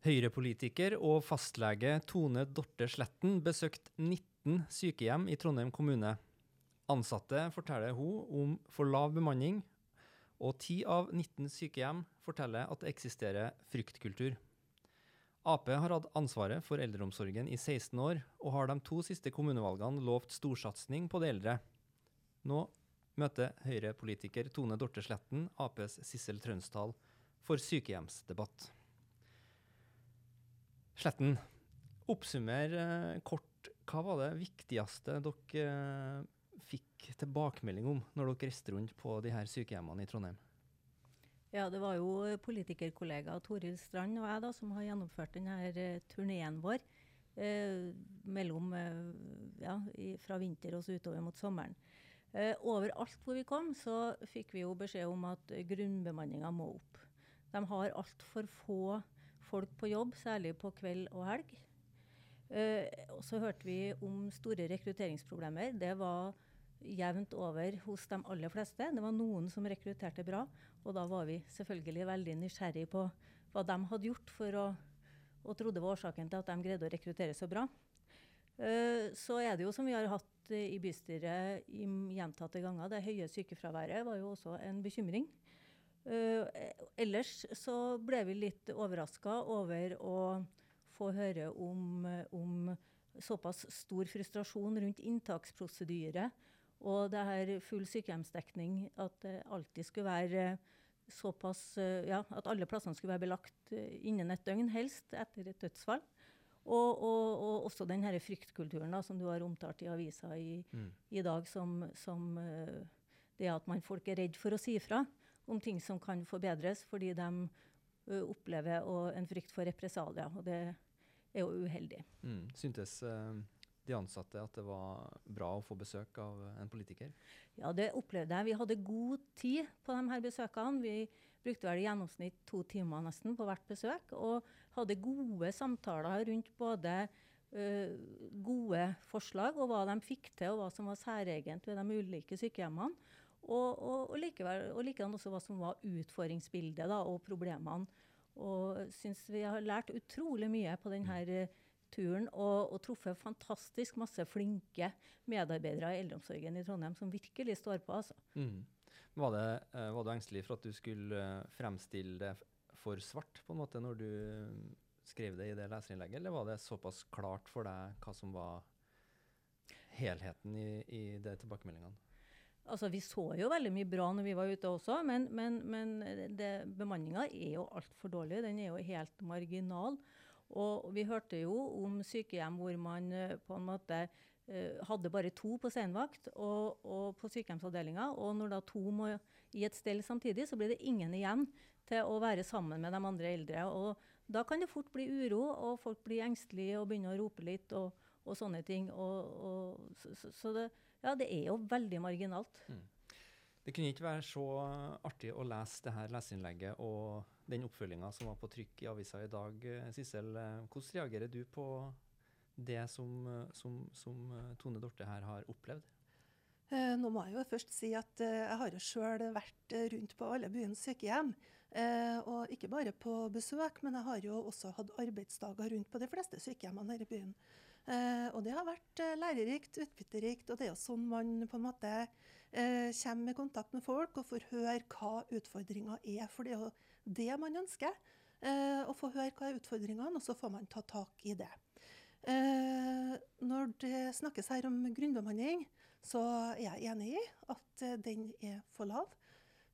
Høyre-politiker og fastlege Tone Dorte Sletten besøkte 19 sykehjem i Trondheim kommune. Ansatte forteller hun om for lav bemanning, og 10 av 19 sykehjem forteller at det eksisterer fryktkultur. Ap har hatt ansvaret for eldreomsorgen i 16 år, og har de to siste kommunevalgene lovt storsatsing på de eldre. Nå møter Høyre-politiker Tone Dorte Sletten Aps Sissel Trønsdal for sykehjemsdebatt. Sletten, oppsummer eh, kort hva var det viktigste dere eh, fikk tilbakemelding om når dere reiste rundt på de her sykehjemmene i Trondheim? Ja, det var jo politikerkollega Toril Strand og jeg da, som har gjennomført denne eh, turneen vår eh, mellom, eh, ja, i, fra vinter og så utover mot sommeren. Eh, overalt hvor vi kom, så fikk vi jo beskjed om at grunnbemanninga må opp. De har altfor få folk på jobb, særlig på kveld og helg. Uh, og så hørte vi om store rekrutteringsproblemer. Det var jevnt over hos de aller fleste. Det var noen som rekrutterte bra, og da var vi selvfølgelig veldig nysgjerrig på hva de hadde gjort for å og trodde var årsaken til at de greide å rekruttere så bra. Uh, så er det jo som vi har hatt i bystyret gjentatte ganger, det høye sykefraværet var jo også en bekymring. Uh, ellers så ble vi litt overraska over å få høre om, om såpass stor frustrasjon rundt inntaksprosedyre og det her full sykehjemsdekning, at det alltid skulle være såpass eh, Ja, at alle plassene skulle være belagt eh, innen et døgn, helst etter et dødsfall. Og, og, og også den her fryktkulturen da, som du har omtalt i avisa i, mm. i dag, som, som, eh, det at man folk er redd for å si ifra om ting som kan forbedres, fordi de opplever en frykt for represalier. Og det er jo uheldig. Mm. Syntes... Uh de ansatte at det var bra å få besøk av en politiker? Ja, det opplevde jeg. Vi hadde god tid på de her besøkene. Vi brukte vel i gjennomsnitt to timer nesten på hvert besøk. Og hadde gode samtaler rundt både uh, gode forslag og hva de fikk til, og hva som var særegent ved de ulike sykehjemmene. Og, og, og, likevel, og likedan også hva som var utfordringsbildet da, og problemene. Og syns vi har lært utrolig mye på denne uh, turen og, og truffet fantastisk masse flinke medarbeidere i eldreomsorgen i Trondheim som virkelig står på. altså. Mm. Var, det, uh, var, du engstelig for at du skulle uh, fremstille det for svart på en måte når du skrev det i det leserinnlegget, eller var det såpass klart for deg hva som var helheten i, i de tilbakemeldingene? Altså, Vi så jo veldig mye bra når vi var ute også, men, men, men bemanninga er jo altfor dårlig. Den er jo helt marginal. Og vi hørte jo om sykehjem hvor man eh, på en måte eh, hadde bare to på senvakt og, og på sykehjemsavdelinga. Og når da to må i et stell samtidig, så blir det ingen igjen til å være sammen med de andre eldre. Og da kan det fort bli uro, og folk blir engstelige og begynner å rope litt og, og sånne ting. Og, så, så det, ja, det er jo veldig marginalt. Mm. Det kunne ikke være så artig å lese det her leseinnlegget og den oppfølginga som var på trykk i avisa i dag. Sissel, hvordan reagerer du på det som, som, som Tone Dorte her har opplevd? Eh, nå må jeg jo først si at eh, jeg har jo sjøl vært rundt på alle byens sykehjem. Eh, og ikke bare på besøk, men jeg har jo også hatt arbeidsdager rundt på de fleste sykehjemmene her i byen. Eh, og det har vært eh, lærerikt, utbytterikt, og det er jo sånn man på en måte eh, kommer i kontakt med folk og får høre hva utfordringa er. For det er jo det man ønsker. Eh, å få høre hva er utfordringene, og så får man ta tak i det. Eh, når det snakkes her om grunnbemanning, så er jeg enig i at eh, den er for lav.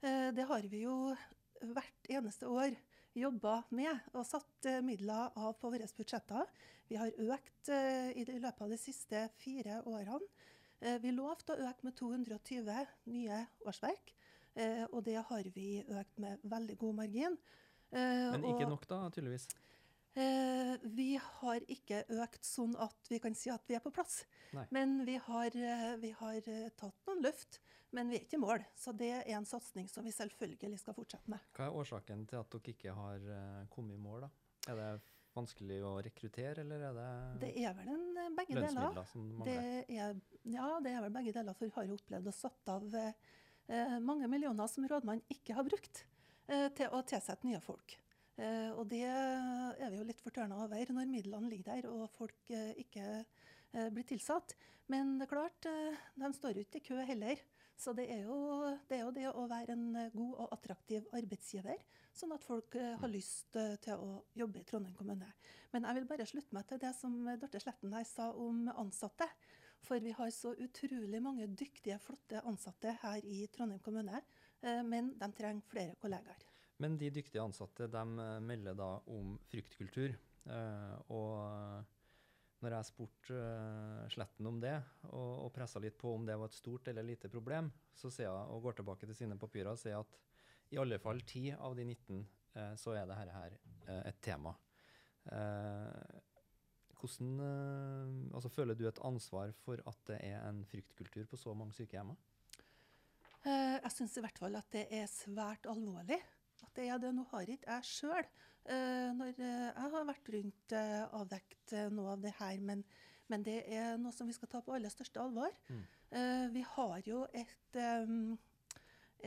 det har vi jo hvert eneste år jobba med og satt eh, midler av på våre budsjetter. Vi har økt eh, i løpet av de siste fire årene. Eh, vi lovte å øke med 220 nye årsverk, og det har vi økt med veldig god margin. Men ikke nok da, tydeligvis? Eh, vi har ikke økt sånn at vi kan si at vi er på plass. Nei. Men vi har, eh, vi har, eh, tatt noen løft, men vi er ikke i mål. Så det er en satsing som vi selvfølgelig skal fortsette med. Hva er årsaken til at dere ikke har uh, kommet i mål, da? Er det vanskelig å rekruttere, eller er det, det er vel en, begge deler. som mangler? Det er, ja, det er vel begge deler. For vi har jo opplevd å satt av eh, mange millioner som rådmannen ikke har brukt eh, til å tilsette nye folk. Eh, og det fortørna over når midlene ligger der og folk eh, ikke eh, blir tilsatt. Men det er klart, eh, de står jo ikke i kø heller. Så det er, jo, det er, jo, det å være en god og attraktiv arbeidsgiver, sånn at folk har lyst til å jobbe i Trondheim kommune. Men jeg vil bare slutte meg til det som Dorte Sletten her sa om ansatte. For vi har så utrolig mange dyktige, flotte ansatte her i Trondheim kommune. Men de trenger flere kollegaer. Men de dyktige ansatte de eh, melder da om fryktkultur. eh, og når jeg spurte Sletten om det, og, og pressa litt på om det var et stort eller lite problem, så sier jeg, og går tilbake til sine papirer og sier at i alle fall 10 av de 19 eh, så er dette her eh, et tema. Eh, hvordan eh, altså, Føler du et ansvar for at det er en fryktkultur på så mange sykehjem? Eh, Jeg syns i hvert fall at det er svært alvorlig. Det er det. Nå har ikke jeg sjøl, når eh, jeg har vært rundt, eh, avdekt eh, noe av det her, men, men det er noe som vi skal ta på aller største alvor. Mm. Eh, Vi har jo et, eh,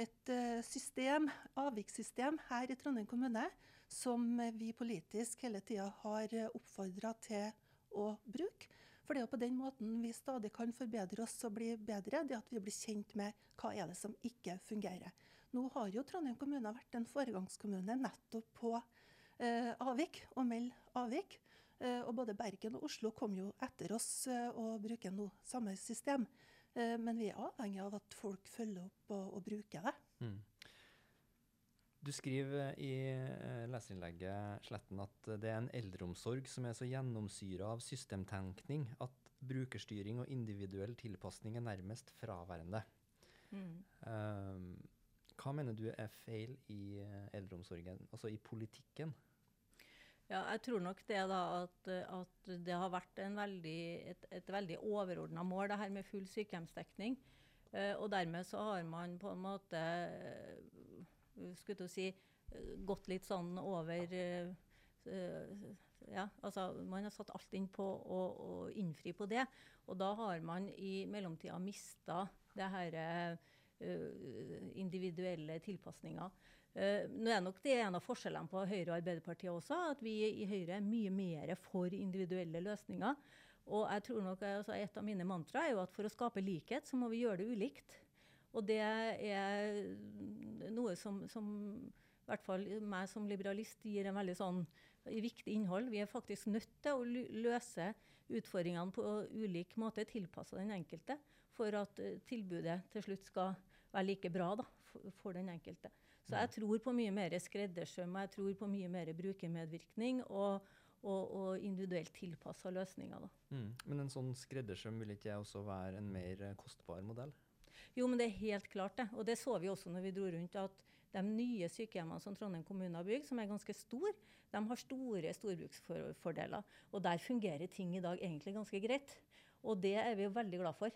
et eh, system, avvikssystem her i Trondheim kommune som eh, vi politisk hele tida har oppfordra til å bruke. For det er jo på den måten vi stadig kan forbedre oss og bli bedre, det at vi blir kjent med hva er det som ikke fungerer. Nå har jo Trondheim kommune vært en foregangskommune nettopp på eh, avvik, og meld avvik. Eh, og både Bergen og Oslo kom jo etter oss eh, og bruker nå samme system. Eh, men vi er avhengig av at folk følger opp og, og bruker det. Mm. Du skriver i eh, leserinnlegget Sletten at det er en eldreomsorg som er så gjennomsyra av systemtenkning at brukerstyring og individuell tilpasning er nærmest fraværende. Mm. Hva mener du er feil i eh, eldreomsorgen, altså i politikken? Ja, jeg tror nok det da at, at det har vært veldig, et, et veldig overordna mål, det her med full sykehjemsdekning. Eh, og dermed så har man på en måte eh, skulle å si, gått litt sånn over ja, altså Man har satt alt inn på å, å innfri på det. Og da har man i mellomtida mista det her eh, individuelle tilpasninger. Eh, nå er nok det en av forskjellene på Høyre og Arbeiderpartiet også, at vi i Høyre er mye mer for individuelle løsninger. Og jeg tror nok, altså Et av mine mantra er jo at for å skape likhet, så må vi gjøre det ulikt. Og det er noe som, som i hvert fall meg som liberalist gir en veldig sånn viktig innhold. Vi er faktisk nødt til å løse utfordringene på ulik måte, tilpassa den enkelte, for at uh, tilbudet til slutt skal være like bra da, for, for, den enkelte. Så jeg tror på mye mer skreddersøm, og jeg tror på mye mer brukermedvirkning og, og, og individuelt tilpassa løsninger. Mm. Men en sånn skreddersøm vil ikke også være en mer kostbar modell? Jo, men det er helt klart det. Og det så vi også når vi dro rundt, at de nye sykehjemmene som Trondheim kommune har bygd, som er ganske store, de har store storbruksfordeler. Og der fungerer ting i dag egentlig ganske greit. Og det er vi jo veldig glad for.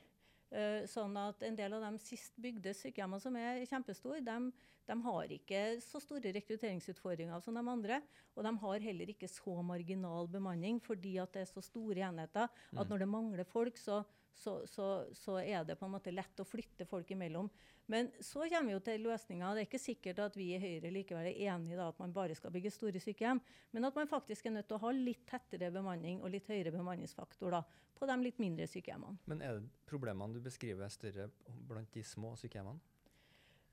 Uh, sånn at En del av de sist bygde sykehjemmene som er kjempestore, de, de, har ikke så store rekrutteringsutfordringer som de andre. Og de har heller ikke så marginal bemanning fordi at det er så store enheter at når det mangler folk, så, så, så, så, er det på en måte lett å flytte folk imellom. Men så kommer vi jo til løsninger. Det er ikke sikkert at vi i Høyre likevel er enig i at man bare skal bygge store sykehjem, men at man faktisk er nødt til å ha litt tettere bemanning og litt høyere bemanningsfaktor da, på de litt mindre sykehjemmene. Men er det problemene du beskriver større blant de små sykehjemmene?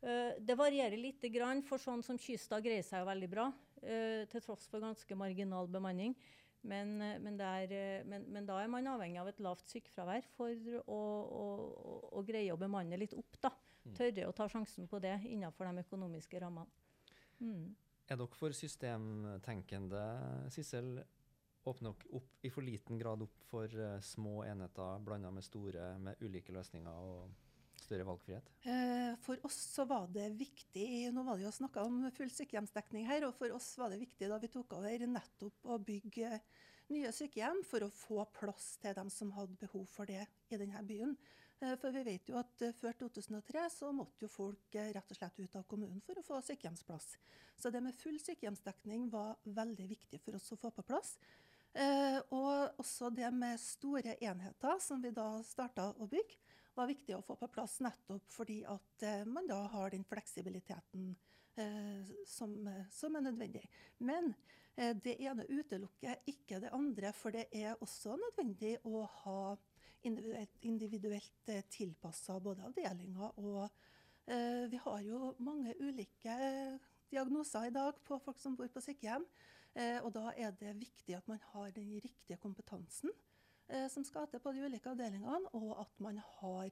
Uh, det varierer litt, for sånn som Kystad greier seg jo veldig bra, uh, til tross for ganske marginal bemanning. Men, uh, men, der, men, men, da er man avhengig av et lavt sykefravær for å, å, å, å greie å bemanne litt opp. da. Mm. Tørre å ta sjansen på det innenfor de økonomiske rammene. Mm. Er dere for systemtenkende, Sissel? Åpner dere opp i for liten grad opp for uh, små enheter blanda med store, med ulike løsninger og større valgfrihet? Eh, for oss så var det viktig Nå var det jo snakka om full sykehjemsdekning her, og for oss var det viktig da vi tok over nettopp å bygge nye sykehjem for å få plass til dem som hadde behov for det i denne byen. Eh, for vi vet jo at eh, før 2003 så måtte jo folk eh, rett og slett ut av kommunen for å få sykehjemsplass. Så det med full sykehjemsdekning var veldig viktig for oss å få på plass. og også det med store enheter, som vi da starta å bygge, var viktig å få på plass nettopp fordi at man da har den fleksibiliteten eh, som, som, er nødvendig. Men eh, det ene utelukker ikke det andre, for det er også nødvendig å ha individuelt, individuelt eh, tilpassa både avdelinger og eh, Vi har jo mange ulike diagnoser i dag på folk som bor på sykehjem. Eh, og da er det viktig at man har den riktige kompetansen eh, som skal til på de ulike avdelingene, og at man har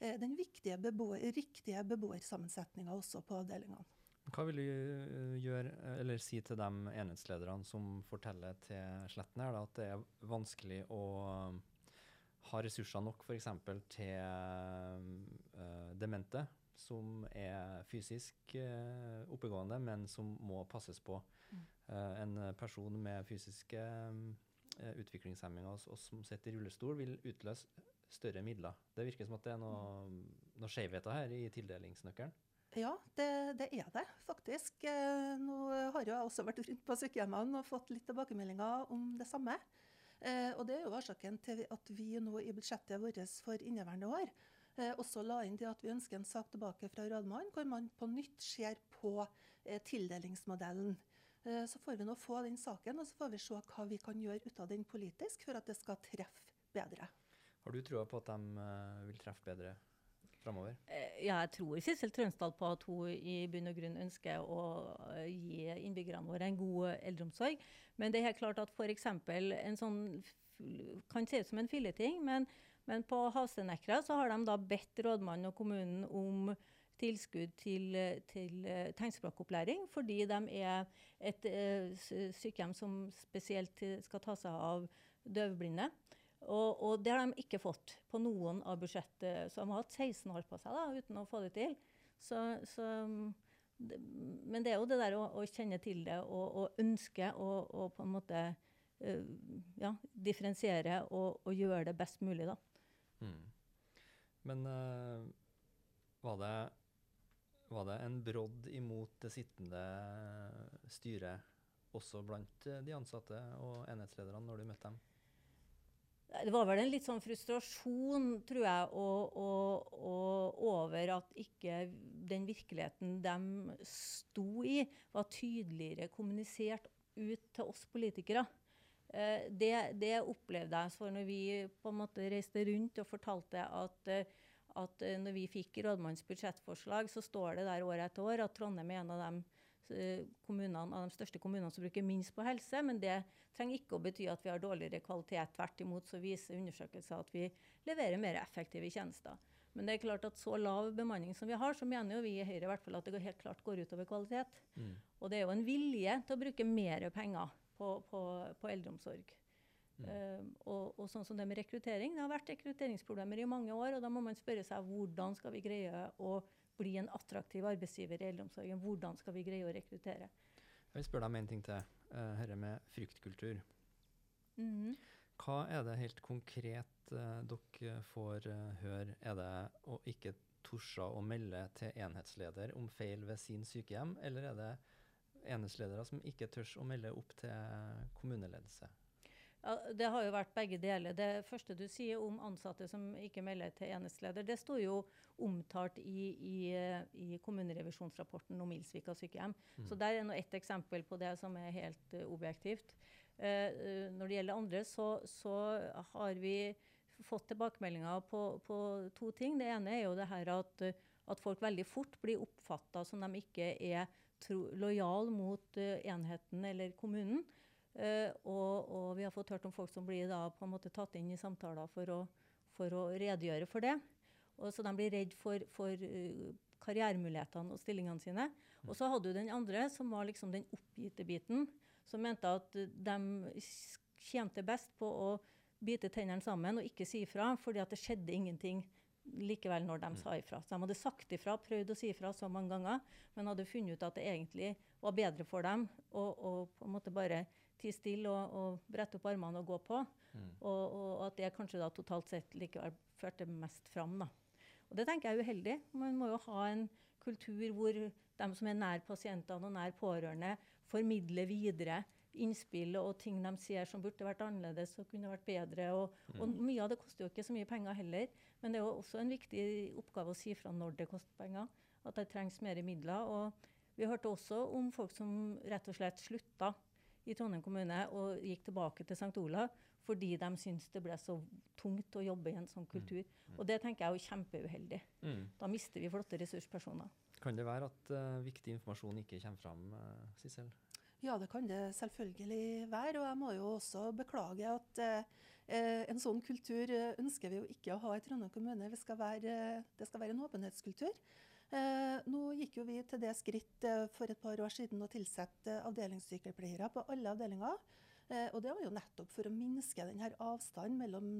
eh, den beboer, riktige beboersammensetninga også på avdelingene. Hva vil du eh, gjøre, eller si til de enhetslederne som forteller til Sletten her, da, at det er vanskelig å ha ressurser nok f.eks. til demente, som er fysisk oppegående, men som må passes på. Uh, en person med fysiske uh, hos oss som sitter i rullestol, vil utløse større midler. Det virker som at det er noe, noe skjevheter her i tildelingsnøkkelen? Ja, det, det, er det faktisk. Eh, nå har jeg også vært rundt på sykehjemmene og fått litt tilbakemeldinger om det samme. og Det er jo årsaken til at vi nå i budsjettet vårt for inneværende år også la inn det at vi ønsker en sak tilbake fra rådmannen, hvor man på nytt ser på tildelingsmodellen. Eh, så får vi nå få den saken, og så får vi se hva vi kan gjøre ut av den politisk for at det skal treffe bedre. Har du trua på at de uh, vil treffe bedre framover? Eh, ja, jeg tror Sissel Trønsdal på at hun i bunn og grunn ønsker å gi innbyggerne våre en god eldreomsorg. Men det er helt klart at f.eks. en sånn kan se ut som en filleting, men, men på Havsenekra så har de da bedt rådmannen og kommunen om tilskudd til, til eh, tegnspråkopplæring, fordi de er et uh, sykehjem som spesielt skal ta seg av døvblinde. Og, og, det har de ikke fått på noen av budsjettet. Så de har hatt 16 år på seg da, uten å få det til. Så, så, men det er jo det der å, å kjenne til det og, og ønske å på en måte ja, differensiere og, og, gjøre det best mulig, da. Mm. Men uh, var det var det en brodd imot det sittende styret også blant de ansatte og enhetslederne når du møtte dem? Det var vel en litt sånn frustrasjon, tror jeg, og, og, og over at ikke den virkeligheten de sto i, var tydeligere kommunisert ut til oss politikere. Eh, det, det, opplevde jeg Så når vi på en måte reiste rundt og fortalte at eh, at uh, når vi fikk rådmannens budsjettforslag, så står det der år etter år at Trondheim er en av de, kommunene, av de største kommunene som bruker minst på helse. Men det trenger ikke å bety at vi har dårligere kvalitet. Tvert imot så viser undersøkelser at vi leverer mer effektive tjenester. Men det er klart at så lav bemanning som vi har, så mener jo vi i Høyre i hvert fall at det helt klart går utover kvalitet. Mm. Og det er jo en vilje til å bruke mer penger på, på, på eldreomsorg. Mm. Uh, og, og, sånn som det med rekruttering. Det har vært rekrutteringsproblemer i mange år. og Da må man spørre seg hvordan skal vi greie å bli en attraktiv arbeidsgiver i eldreomsorgen. Hvordan skal vi greie å rekruttere? Jeg vil spørre deg om en ting til. Uh, dette med fryktkultur. Mm. Hva er det helt konkret uh, dere får uh, høre? Er det å ikke torde å melde til enhetsleder om feil ved sin sykehjem, eller er det enhetsledere som ikke tør å melde opp til kommuneledelse? Ja, det har jo vært begge deler. Det første du sier om ansatte som ikke melder til enhetsleder, det står jo omtalt i, i, i kommunerevisjonsrapporten om Ilsvika sykehjem. Mm. Så der er nå ett eksempel på det som er helt uh, objektivt. Uh, når det gjelder andre, så, så, har vi fått tilbakemeldinger på, på, to ting. Det ene er jo det her at, at folk veldig fort blir oppfatta som de ikke er lojale mot uh, enheten eller kommunen. Uh, og, og, vi har fått hørt om folk som blir da, på en måte tatt inn i samtaler for å, for å redegjøre for det. Og, så de blir redd for, for uh, karrieremulighetene og stillingene sine. Mm. Og så hadde du den andre, som var liksom den oppgitte biten, som mente at de tjente best på å bite tennene sammen og ikke si ifra, fordi at det skjedde ingenting likevel når de mm. sa ifra. Så de hadde sagt ifra, prøvd å si ifra så mange ganger, men hadde funnet ut at det egentlig var bedre for dem å, å på en måte bare tie stille og, og, brette opp armene og gå på. Mm. Og, og, at det kanskje da totalt sett likevel førte mest fram. Da. Og det tenker jeg er uheldig. Man må jo ha en kultur hvor de som er nær pasientene og nær pårørende, formidler videre innspill og ting de sier som burde vært annerledes og kunne vært bedre. Og, mm. og, mye av det koster jo ikke så mye penger heller. Men det er jo også en viktig oppgave å si fra når det koster penger. At det trengs mer midler. Og Vi hørte også om folk som rett og slett slutta i Trondheim kommune og gikk tilbake til St. Olav fordi de syntes det ble så tungt å jobbe i en sånn kultur. Mm. Og det tenker jeg er jo kjempeuheldig. Da mister vi flotte ressurspersoner. Kan det være at uh, viktig informasjon ikke kommer fram, uh, Sissel? Ja, det kan det selvfølgelig være. Og jeg må jo også beklage at eh, en sånn kultur eh, ønsker vi jo ikke å ha i Trondheim kommune. Skal være, det skal være en åpenhetskultur. Eh, nå gikk jo vi til det skritt eh, for et par år siden å tilsette avdelingssykepleiere på alle avdelinger. Eh, og det var jo nettopp for å minske denne avstanden mellom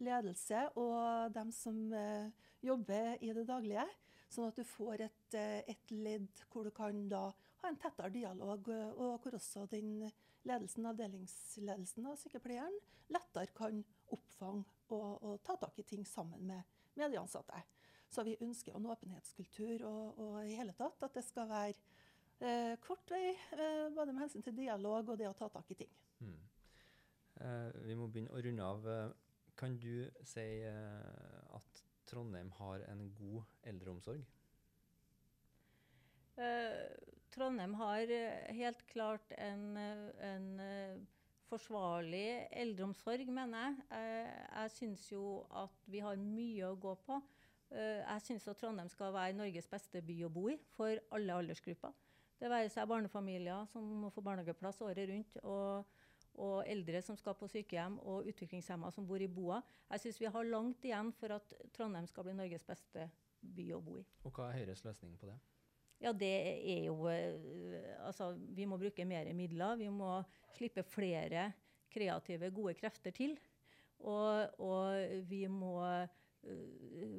ledelse og dem som eh, jobber i det daglige. Sånn at du får et, eh, et ledd hvor du kan da ha en tettere dialog, eh, og hvor også den ledelsen, avdelingsledelsen og sykepleieren lettere kan oppfange og, og ta tak i ting sammen med, med de ansatte. Så vi ønsker en åpenhetskultur og, og i hele tatt at det skal være eh, kort vei, eh, både med hensyn til dialog og det å ta tak i ting. Mm. Eh, vi må begynne å runde av. Eh, Kan du si at Trondheim har en god eldreomsorg? Eh, Trondheim har eh, helt klart en, eh, en eh, forsvarlig eldreomsorg, mener jeg. Eh, jeg syns jo at vi har mye å gå på. Eh, jeg syns at Trondheim skal være Norges beste by å bo i for alle aldersgrupper. Det være seg barnefamilier som må få barnehageplass året rundt, og, og eldre som skal på sykehjem, og utviklingshemma som bor i boa. Jeg syns vi har langt igjen for at Trondheim skal bli Norges beste by å bo i. Og hva er Høyres løsning på det? Ja, det er jo eh, Altså, vi må bruke mer midler. Vi må slippe flere kreative, gode krefter til. Og, og vi må uh,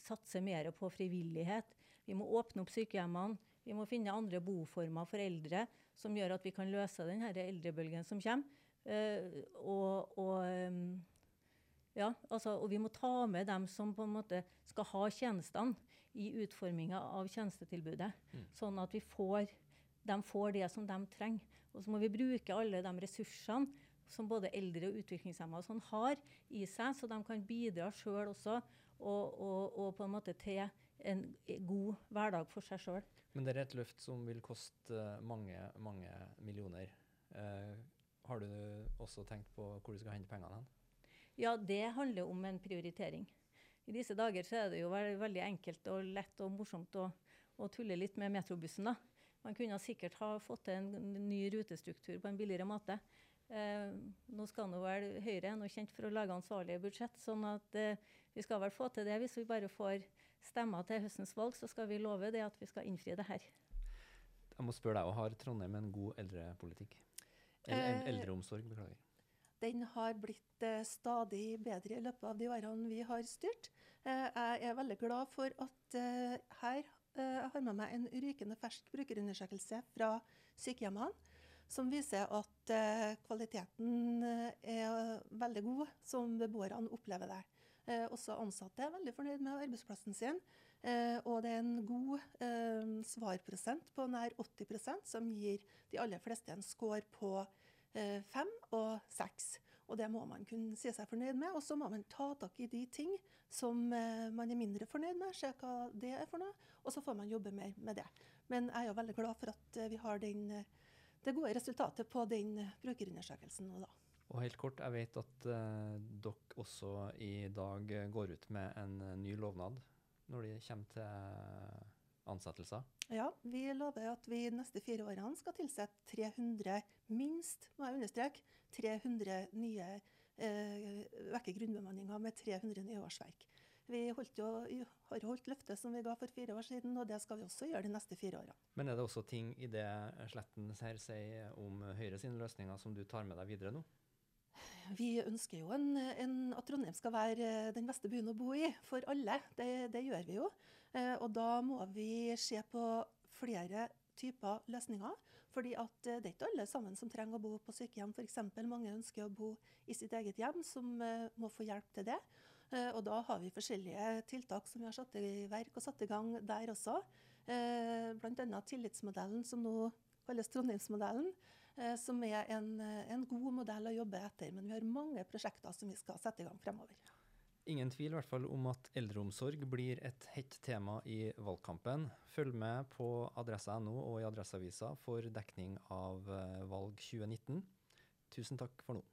satse mer på frivillighet. Vi må åpne opp sykehjemmene. Vi må finne andre boformer for eldre som gjør at vi kan løse denne eldrebølgen som kommer. Uh, og, og, eh, ja, altså, og vi må ta med dem som på en måte skal ha tjenestene i utforminga av tjenestetilbudet. Mm. Sånn at vi får, de får det som de trenger. Og så må vi bruke alle de ressursene som både eldre og utviklingshemma sånn har i seg, så de kan bidra sjøl også, og, og, og på en måte til en god hverdag for seg sjøl. Men det er et løft som vil koste mange, mange millioner. Eh, har du også tenkt på hvor du skal hente pengene hen? Ja, det handler om en prioritering. I disse dager så er det jo veldig enkelt og lett og morsomt å, å tulle litt med metrobussen. da. Man kunne sikkert ha fått til en ny rutestruktur på en billigere måte. Eh, nå skal nå vel Høyre er nå kjent for å lage ansvarlige budsjett, sånn at eh, vi skal vel få til det. Hvis vi bare får stemmer til høstens valg, så skal vi love det at vi skal innfri det her. Jeg må spørre deg, og Har Trondheim en god eldrepolitikk? Eller el- Eh, eldreomsorg, beklager. Den har blitt eh, stadig bedre i løpet av de årene vi har styrt. Eh, jeg er veldig glad for at her jeg har med meg en rykende fersk brukerundersøkelse fra sykehjemmene, som viser at kvaliteten er veldig god, som beboerne opplever det. Eh, også ansatte er veldig fornøyd med arbeidsplassen sin. Eh, og det er en god eh, svarprosent på nær 80% som gir de aller fleste en score på eh, fem og seks. Og det må man kunne si seg fornøyd med. Og så må man ta tak i de ting som eh, man er mindre fornøyd med, se hva det er for noe, og så får man jobbe mer med det. Men jeg er jo veldig glad for at eh, vi har den, det gode resultatet på den brukerundersøkelsen nå, da. Og helt kort, jeg vet at uh, dere også i dag eh, går ut med en eh, ny lovnad når det kommer til ansettelser. Ja, vi lover at vi de neste fire årene skal tilsette 300, minst, må jeg understreke, 300 nye eh, vekke grunnbemanninger med 300 nye årsverk. Vi jo, har holdt løftet som vi ga for fire år siden, og det skal vi også gjøre de neste fire årene. Men er det også ting i det Sletten her sier om Høyre sine løsninger som du tar med deg videre nå? Vi ønsker jo en, en, at Trondheim skal være eh, den beste byen å bo i for alle. Det, det gjør vi jo. Eh, og da må vi se på flere typer løsninger. Fordi at eh, det er ikke alle sammen som trenger å bo på sykehjem. Eksempel, mange ønsker å bo i sitt eget hjem, som må få hjelp til det. Og da har vi forskjellige tiltak som vi har satt i verk og satt i gang der også. Bl.a. tillitsmodellen, som nå kalles Trondheimsmodellen som er en, eh, en god modell å jobbe etter. Men vi har mange prosjekter som vi skal sette i gang fremover. ingen tvil i hvert fall om at eldreomsorg blir et hett tema i valgkampen. Følg med på adressa.no og i Adresseavisa for dekning av eh, valg 2019. Tusen takk for nå.